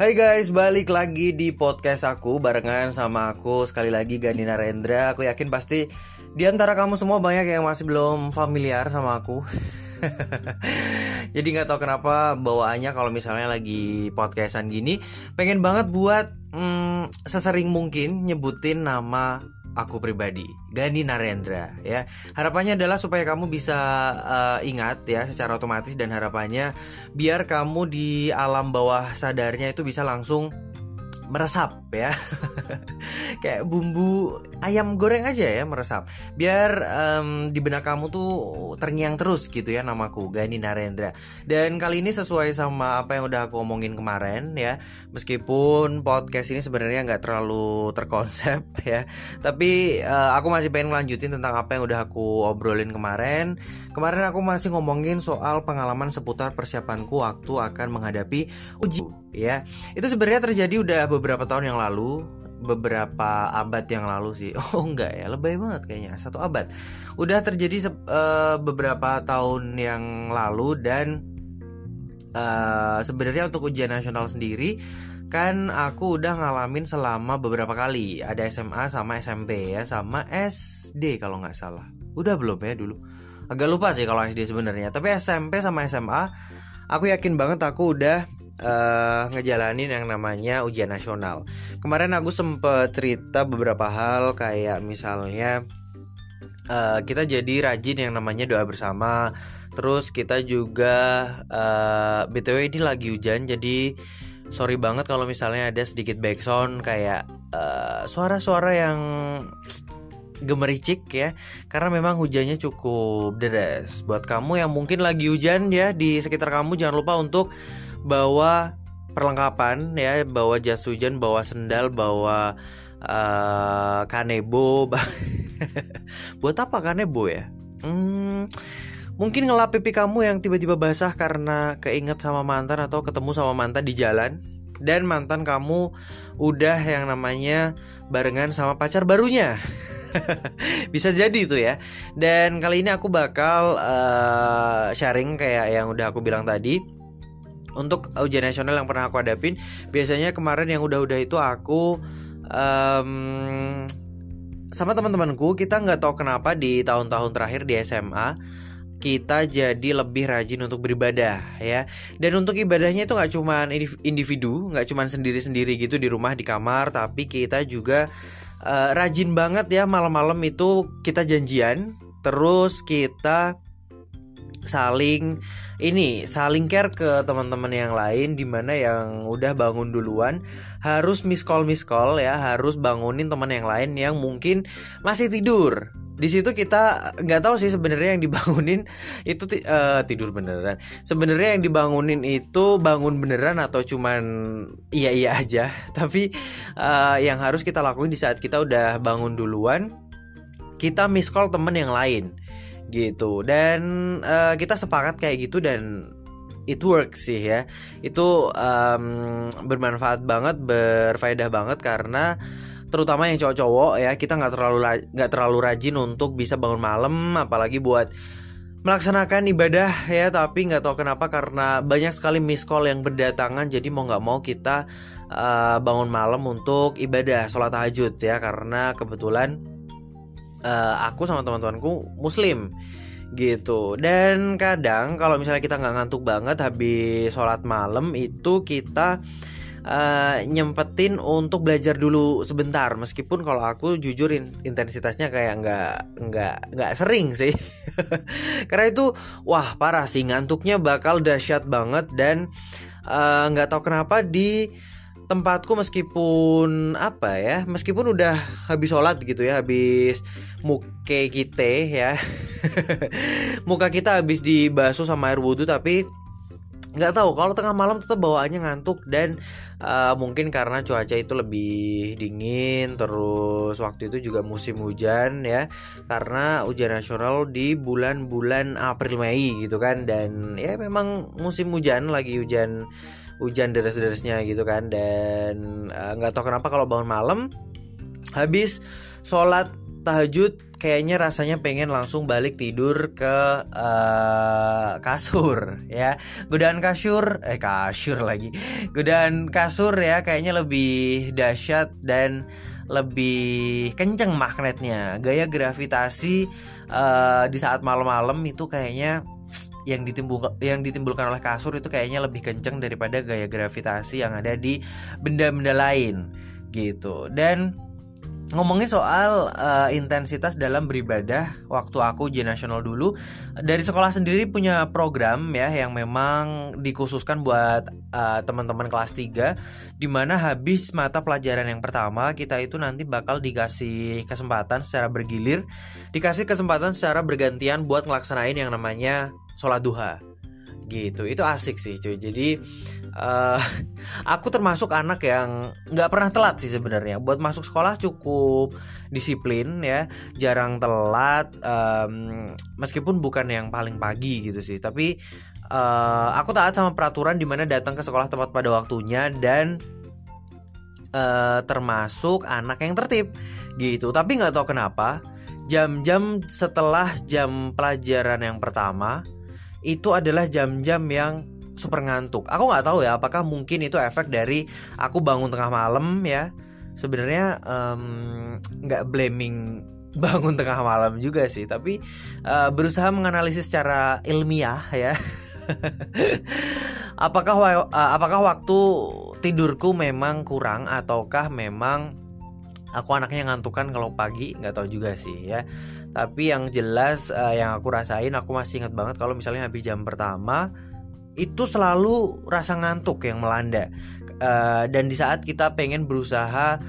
Hai guys, balik lagi di podcast aku barengan sama aku sekali lagi Gani Narendra. Aku yakin pasti di antara kamu semua banyak yang masih belum familiar sama aku. Jadi nggak tahu kenapa bawaannya kalau misalnya lagi podcastan gini, pengen banget buat hmm, sesering mungkin nyebutin nama aku pribadi Gani Narendra ya. Harapannya adalah supaya kamu bisa uh, ingat ya secara otomatis dan harapannya biar kamu di alam bawah sadarnya itu bisa langsung meresap ya. Kayak bumbu ayam goreng aja ya meresap. Biar um, di benak kamu tuh terngiang terus gitu ya namaku Gani Narendra. Dan kali ini sesuai sama apa yang udah aku omongin kemarin ya. Meskipun podcast ini sebenarnya nggak terlalu terkonsep ya. Tapi uh, aku masih pengen lanjutin tentang apa yang udah aku obrolin kemarin. Kemarin aku masih ngomongin soal pengalaman seputar persiapanku waktu akan menghadapi uji ya itu sebenarnya terjadi udah beberapa tahun yang lalu beberapa abad yang lalu sih. Oh enggak ya lebay banget kayaknya. Satu abad. Udah terjadi uh, beberapa tahun yang lalu dan uh, sebenarnya untuk ujian nasional sendiri kan aku udah ngalamin selama beberapa kali. Ada SMA sama SMP ya sama SD kalau nggak salah. Udah belum ya dulu? Agak lupa sih kalau SD sebenarnya. Tapi SMP sama SMA aku yakin banget aku udah uh, ngejalanin yang namanya ujian nasional. Kemarin aku sempet cerita beberapa hal kayak misalnya uh, kita jadi rajin yang namanya doa bersama. Terus kita juga uh, btw ini lagi hujan jadi sorry banget kalau misalnya ada sedikit backsound kayak suara-suara uh, yang gemericik ya karena memang hujannya cukup deras buat kamu yang mungkin lagi hujan ya di sekitar kamu jangan lupa untuk bawa perlengkapan ya, bawa jas hujan, bawa sendal, bawa uh, kanebo. Buat apa kanebo ya? Hmm, mungkin ngelap pipi kamu yang tiba-tiba basah karena keinget sama mantan atau ketemu sama mantan di jalan dan mantan kamu udah yang namanya barengan sama pacar barunya. Bisa jadi tuh ya. Dan kali ini aku bakal uh, sharing kayak yang udah aku bilang tadi untuk ujian nasional yang pernah aku hadapin biasanya kemarin yang udah-udah itu aku um, sama teman-temanku kita nggak tahu kenapa di tahun-tahun terakhir di SMA kita jadi lebih rajin untuk beribadah ya. Dan untuk ibadahnya itu nggak cuma individu nggak cuma sendiri-sendiri gitu di rumah di kamar tapi kita juga uh, rajin banget ya malam-malam itu kita janjian terus kita saling ini saling care ke teman-teman yang lain di mana yang udah bangun duluan harus miss call miss call ya harus bangunin teman yang lain yang mungkin masih tidur. Di situ kita nggak tahu sih sebenarnya yang dibangunin itu uh, tidur beneran. Sebenarnya yang dibangunin itu bangun beneran atau cuman iya iya aja. Tapi uh, yang harus kita lakuin di saat kita udah bangun duluan kita miss call temen yang lain gitu. Dan uh, kita sepakat kayak gitu dan it works sih ya. Itu um, bermanfaat banget berfaedah banget karena terutama yang cowok-cowok ya kita nggak terlalu nggak terlalu rajin untuk bisa bangun malam apalagi buat melaksanakan ibadah ya. Tapi nggak tahu kenapa karena banyak sekali miss call yang berdatangan jadi mau nggak mau kita uh, bangun malam untuk ibadah sholat tahajud ya. Karena kebetulan uh, aku sama teman-temanku muslim gitu. Dan kadang kalau misalnya kita nggak ngantuk banget habis sholat malam itu kita uh, nyempetin untuk belajar dulu sebentar. Meskipun kalau aku jujur intensitasnya kayak nggak nggak nggak sering sih. Karena itu wah parah sih. Ngantuknya bakal dahsyat banget dan eh, nggak uh, tahu kenapa di tempatku meskipun apa ya meskipun udah habis sholat gitu ya habis muke kita ya. Muka kita habis dibasuh sama air wudhu tapi nggak tahu. Kalau tengah malam tetap bawaannya ngantuk dan uh, mungkin karena cuaca itu lebih dingin terus waktu itu juga musim hujan ya karena hujan nasional di bulan-bulan April Mei gitu kan. Dan ya memang musim hujan lagi hujan hujan deras-derasnya gitu kan. Dan eh, nggak uh, tahu kenapa kalau bangun malam habis sholat tahajud kayaknya rasanya pengen langsung balik tidur ke uh, kasur ya. Godaan kasur eh kasur lagi. Godaan kasur ya kayaknya lebih dahsyat dan lebih kenceng magnetnya. Gaya gravitasi uh, di saat malam-malam itu kayaknya yang ditimbul yang ditimbulkan oleh kasur itu kayaknya lebih kenceng daripada gaya gravitasi yang ada di benda-benda lain gitu. Dan ngomongin soal uh, intensitas dalam beribadah waktu aku ujian nasional dulu dari sekolah sendiri punya program ya yang memang dikhususkan buat uh, teman-teman kelas 3 di mana habis mata pelajaran yang pertama kita itu nanti bakal dikasih kesempatan secara bergilir dikasih kesempatan secara bergantian buat ngelaksanain yang namanya sholat duha gitu. Itu asik sih cuy. Jadi uh, aku termasuk anak yang nggak pernah telat sih sebenarnya. Buat masuk sekolah cukup disiplin ya. Jarang telat um, meskipun bukan yang paling pagi gitu sih. Tapi uh, aku taat sama peraturan di mana datang ke sekolah tepat pada waktunya dan uh, termasuk anak yang tertib. Gitu. Tapi nggak tahu kenapa jam-jam setelah jam pelajaran yang pertama itu adalah jam-jam yang super ngantuk. Aku nggak tahu ya apakah mungkin itu efek dari aku bangun tengah malam ya. Sebenarnya nggak um, blaming bangun tengah malam juga sih, tapi uh, berusaha menganalisis secara ilmiah ya. apakah uh, apakah waktu tidurku memang kurang ataukah memang aku anaknya ngantukan kalau pagi nggak tahu juga sih ya. Tapi yang jelas uh, yang aku rasain aku masih ingat banget kalau misalnya habis jam pertama itu selalu rasa ngantuk yang melanda. Uh, dan di saat kita pengen berusaha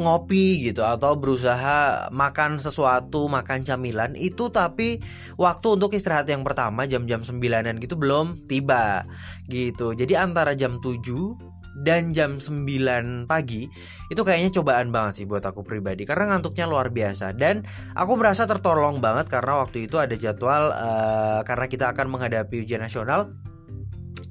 ngopi gitu atau berusaha makan sesuatu makan camilan itu tapi waktu untuk istirahat yang pertama jam-jam sembilanan gitu belum tiba gitu. Jadi antara jam 7 dan jam 9 pagi itu kayaknya cobaan banget sih buat aku pribadi karena ngantuknya luar biasa. Dan aku merasa tertolong banget karena waktu itu ada jadwal uh, karena kita akan menghadapi ujian nasional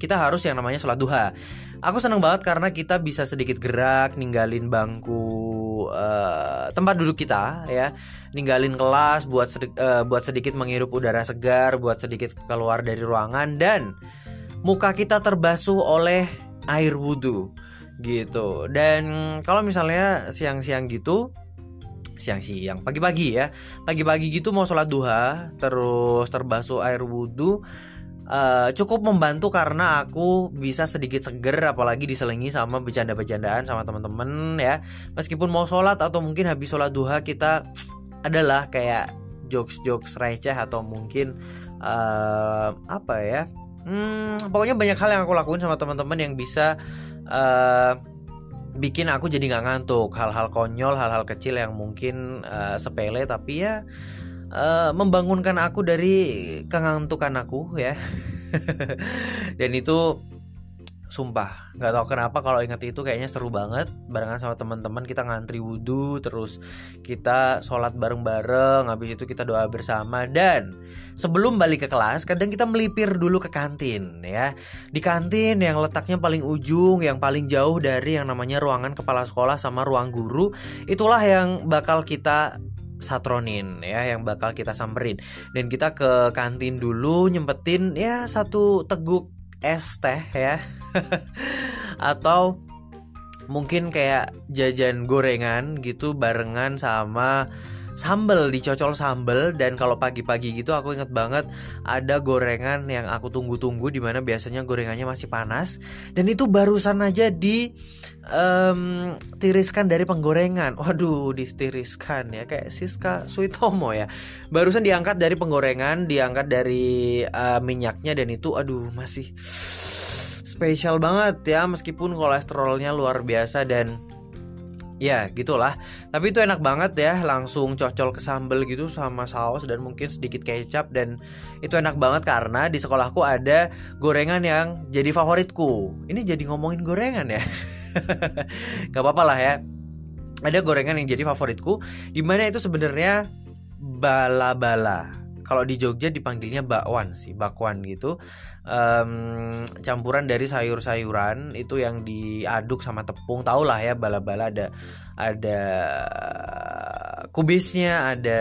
kita harus yang namanya sholat duha. Aku senang banget karena kita bisa sedikit gerak ninggalin bangku uh, tempat duduk kita ya. Ninggalin kelas buat sedi uh, buat sedikit menghirup udara segar buat sedikit keluar dari ruangan dan muka kita terbasuh oleh air wudhu gitu. Dan kalau misalnya siang-siang gitu siang-siang pagi-pagi ya pagi-pagi gitu mau sholat duha terus terbasuh air wudhu uh, cukup membantu karena aku bisa sedikit seger apalagi diselingi sama bercanda-bercandaan sama teman-teman ya. Meskipun mau sholat atau mungkin habis sholat duha kita adalah kayak jokes-jokes receh atau mungkin uh, apa ya hmm, pokoknya banyak hal yang aku lakuin sama teman-teman yang bisa uh, bikin aku jadi nggak ngantuk. Hal-hal konyol hal-hal kecil yang mungkin uh, sepele tapi ya uh, membangunkan aku dari kengantukan aku ya. Dan itu sumpah nggak tahu kenapa kalau ingat itu kayaknya seru banget. Barengan sama teman-teman kita ngantri wudhu terus kita sholat bareng-bareng habis itu kita doa bersama. Dan sebelum balik ke kelas kadang kita melipir dulu ke kantin ya. Di kantin yang letaknya paling ujung yang paling jauh dari yang namanya ruangan kepala sekolah sama ruang guru itulah yang bakal kita satronin ya yang bakal kita samperin. Dan kita ke kantin dulu nyempetin ya satu teguk es teh ya. Atau mungkin kayak jajan gorengan gitu barengan sama sambel dicocol sambel dan kalau pagi-pagi gitu aku inget banget ada gorengan yang aku tunggu-tunggu di mana biasanya gorengannya masih panas. Dan itu barusan aja di um, tiriskan dari penggorengan. Waduh ditiriskan ya kayak Siska Suitomo ya. Barusan diangkat dari penggorengan diangkat dari uh, minyaknya dan itu aduh masih spesial banget ya meskipun kolesterolnya luar biasa dan Ya gitulah. Tapi itu enak banget ya Langsung cocol ke sambal gitu sama saus Dan mungkin sedikit kecap Dan itu enak banget karena di sekolahku ada Gorengan yang jadi favoritku. Ini jadi ngomongin gorengan ya? Gak apa-apa lah ya. Ada gorengan yang jadi favoritku Di mana itu sebenarnya Bala-bala kalau di Jogja dipanggilnya bakwan sih bakwan gitu. Um, campuran dari sayur-sayuran itu yang diaduk sama tepung tau lah ya bala-bala ada ada kubisnya ada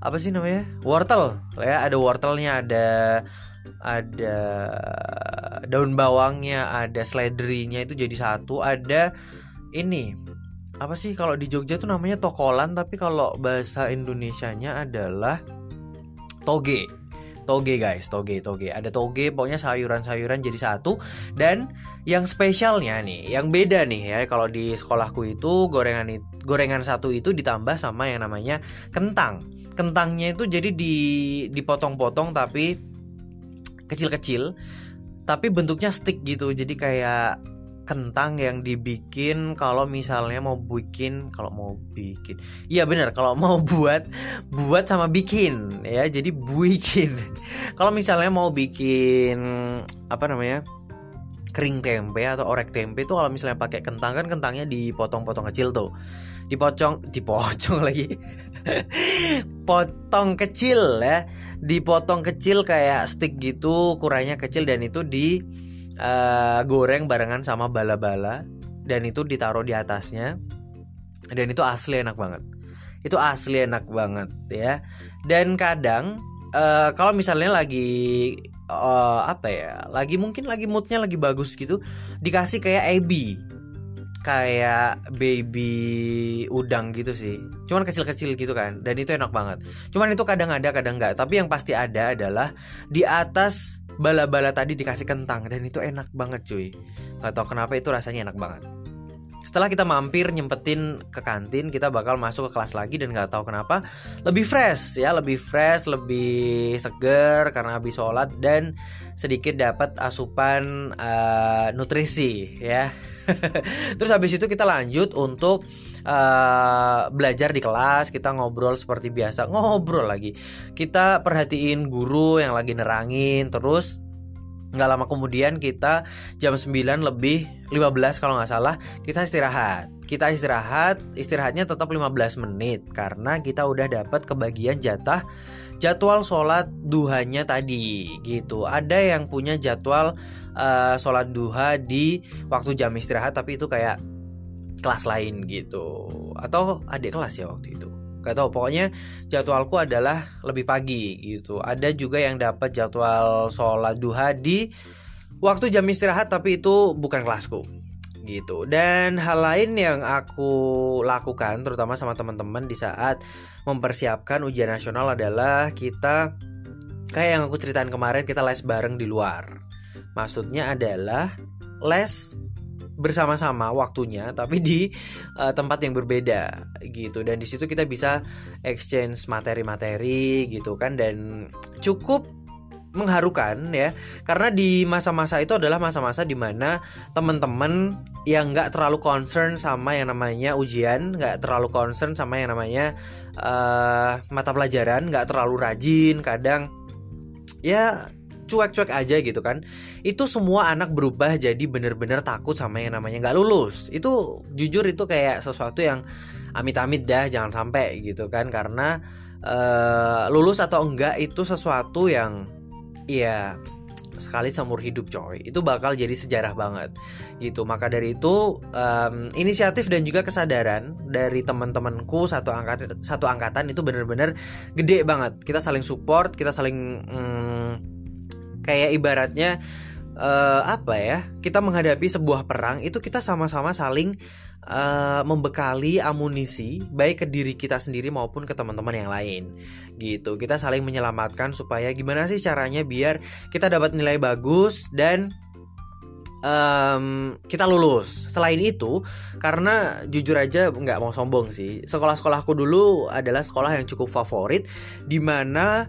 apa sih namanya wortel ya ada wortelnya ada ada daun bawangnya ada seledrinya itu jadi satu. Ada ini apa sih kalau di Jogja tuh namanya tokolan tapi kalau bahasa Indonesianya adalah toge. Toge guys. Toge toge. Ada toge pokoknya sayuran-sayuran jadi satu. Dan yang spesialnya nih yang beda nih ya kalau di sekolahku itu gorengan gorengan satu itu ditambah sama yang namanya kentang. Kentangnya itu jadi di dipotong-potong tapi kecil-kecil tapi bentuknya stick gitu. Jadi kayak kentang yang dibikin kalau misalnya mau bikin kalau mau bikin. Iya benar kalau mau buat buat sama bikin ya. Jadi bikin. Kalau misalnya mau bikin apa namanya kering tempe atau orek tempe tuh kalau misalnya pakai kentang kan kentangnya dipotong-potong kecil tuh. Dipocong dipocong lagi. Potong kecil ya. Dipotong kecil kayak stick gitu ukurannya kecil dan itu di uh, goreng barengan sama bala-bala dan itu ditaruh di atasnya. Dan itu asli enak banget. Itu asli enak banget ya. Dan kadang uh, kalau misalnya lagi uh, apa ya lagi mungkin lagi moodnya lagi bagus gitu dikasih kayak ebi kayak baby udang gitu sih. Cuman kecil-kecil gitu kan dan itu enak banget. Cuman itu kadang ada kadang nggak. Tapi yang pasti ada adalah di atas bala-bala tadi dikasih kentang dan itu enak banget cuy. Gak tau kenapa itu rasanya enak banget. Setelah kita mampir nyempetin ke kantin kita bakal masuk ke kelas lagi dan nggak tahu kenapa lebih fresh ya. Lebih fresh lebih seger karena habis sholat dan sedikit dapat asupan uh, nutrisi ya. Terus habis itu kita lanjut untuk uh, belajar di kelas kita ngobrol seperti biasa ngobrol lagi. Kita perhatiin guru yang lagi nerangin terus nggak lama kemudian kita jam 9 lebih 15 kalau nggak salah kita istirahat. Kita istirahat istirahatnya tetap 15 menit karena kita udah dapat kebagian jatah jadwal sholat duhanya tadi gitu. Ada yang punya jadwal uh, sholat duha di waktu jam istirahat tapi itu kayak kelas lain gitu. Atau adik kelas ya waktu itu. Gak tau pokoknya jadwalku adalah lebih pagi gitu. Ada juga yang dapat jadwal sholat duha di waktu jam istirahat tapi itu bukan kelasku gitu. Dan hal lain yang aku lakukan terutama sama teman-teman di saat mempersiapkan ujian nasional adalah kita kayak yang aku ceritain kemarin kita les bareng di luar. Maksudnya adalah les bersama-sama waktunya tapi di uh, tempat yang berbeda gitu. Dan di situ kita bisa exchange materi-materi gitu kan. Dan cukup mengharukan ya. Karena di masa-masa itu adalah masa-masa di mana teman-teman yang nggak terlalu concern sama yang namanya ujian nggak terlalu concern sama yang namanya uh, mata pelajaran nggak terlalu rajin kadang ya cuek-cuek aja gitu kan itu semua anak berubah jadi bener-bener takut sama yang namanya nggak lulus. Itu jujur itu kayak sesuatu yang amit-amit dah jangan sampai gitu kan karena uh, lulus atau enggak itu sesuatu yang ya sekali seumur hidup coy itu bakal jadi sejarah banget gitu. Maka dari itu um, inisiatif dan juga kesadaran dari teman-temanku satu angkatan satu angkatan itu bener-bener gede banget. Kita saling support kita saling um, kayak ibaratnya uh, apa ya kita menghadapi sebuah perang itu kita sama-sama saling uh, membekali amunisi baik ke diri kita sendiri maupun ke teman-teman yang lain gitu kita saling menyelamatkan supaya gimana sih caranya biar kita dapat nilai bagus dan um, kita lulus. Selain itu, karena jujur aja nggak mau sombong sih, sekolah-sekolahku dulu adalah sekolah yang cukup favorit, di mana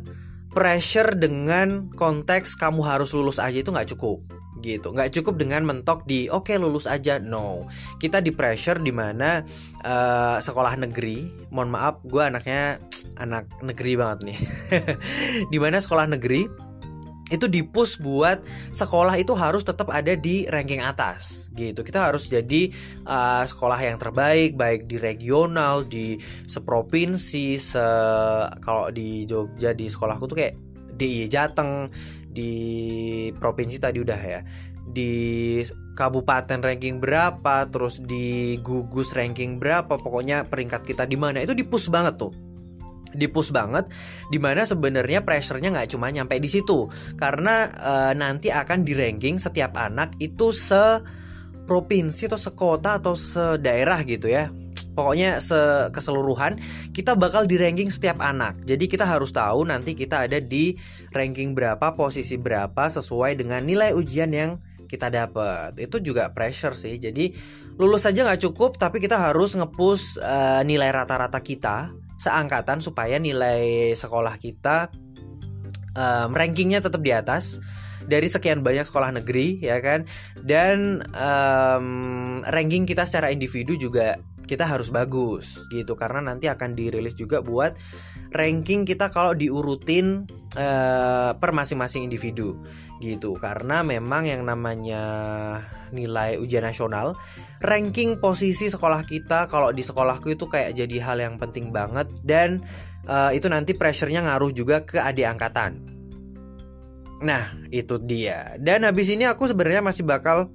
pressure dengan konteks kamu harus lulus aja itu nggak cukup gitu. Nggak cukup dengan mentok di oke okay, lulus aja. No. Kita di pressure di mana uh, sekolah negeri mohon maaf gue anaknya anak negeri banget nih. Di mana sekolah negeri itu dipus buat sekolah itu harus tetap ada di ranking atas gitu. Kita harus jadi uh, sekolah yang terbaik baik di regional di seprovinsi se kalau di Jogja di sekolahku tuh kayak di Jateng di provinsi tadi udah ya. Di kabupaten ranking berapa, terus di gugus ranking berapa, pokoknya peringkat kita di mana. Itu dipus banget tuh dipus banget di mana sebenarnya pressure-nya nggak cuma nyampe di situ. Karena e, nanti akan di ranking setiap anak itu se provinsi atau sekota atau sedaerah gitu ya. Pokoknya se keseluruhan kita bakal di ranking setiap anak. Jadi kita harus tahu nanti kita ada di ranking berapa posisi berapa sesuai dengan nilai ujian yang kita dapat itu juga pressure sih. Jadi lulus saja nggak cukup tapi kita harus ngepush uh, nilai rata-rata kita seangkatan supaya nilai sekolah kita um, rankingnya tetap di atas dari sekian banyak sekolah negeri ya kan? Dan um, ranking kita secara individu juga kita harus bagus gitu. Karena nanti akan dirilis juga buat ranking kita kalau diurutin uh, per masing-masing individu gitu. Karena memang yang namanya nilai ujian nasional ranking posisi sekolah kita kalau di sekolahku itu kayak jadi hal yang penting banget dan uh, itu nanti pressure-nya ngaruh juga ke adik angkatan. Nah itu dia. Dan habis ini aku sebenarnya masih bakal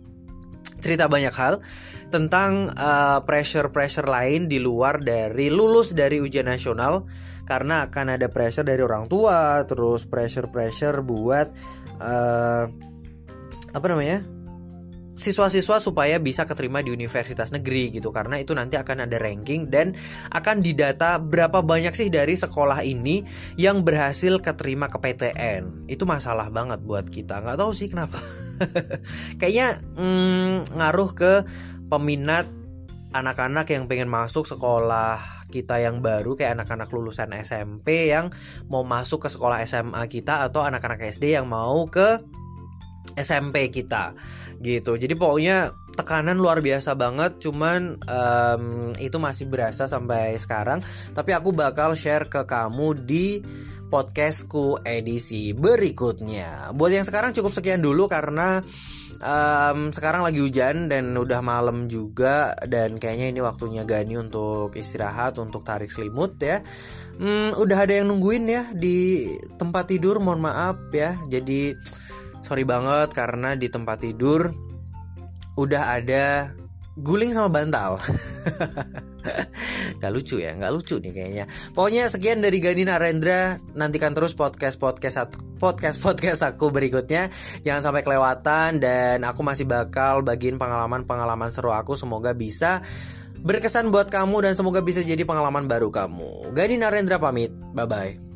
cerita banyak hal tentang uh, pressure-pressure lain di luar dari lulus dari ujian nasional. Karena akan ada pressure dari orang tua, terus pressure-pressure buat uh, apa namanya? siswa-siswa supaya bisa keterima di universitas negeri gitu. Karena itu nanti akan ada ranking dan akan didata berapa banyak sih dari sekolah ini yang berhasil keterima ke PTN itu masalah banget buat kita. Nggak tahu sih kenapa. Kayaknya mm, ngaruh ke peminat anak-anak yang pengen masuk sekolah kita yang baru kayak anak-anak lulusan SMP yang mau masuk ke sekolah SMA kita atau anak-anak SD yang mau ke SMP kita gitu. Jadi pokoknya tekanan luar biasa banget cuman um, itu masih berasa sampai sekarang tapi aku bakal share ke kamu di podcastku edisi berikutnya. Buat yang sekarang cukup sekian dulu karena um, sekarang lagi hujan dan udah malam juga dan kayaknya ini waktunya Gani untuk istirahat untuk tarik selimut ya. Hmm, udah ada yang nungguin ya di tempat tidur mohon maaf ya. Jadi sorry banget karena di tempat tidur udah ada guling sama bantal Gak lucu ya, gak lucu nih kayaknya. Pokoknya sekian dari Gani Narendra. Nantikan terus podcast podcast podcast podcast aku berikutnya. Jangan sampai kelewatan dan aku masih bakal bagiin pengalaman pengalaman seru aku. Semoga bisa berkesan buat kamu dan semoga bisa jadi pengalaman baru kamu. Gani Narendra pamit. Bye bye.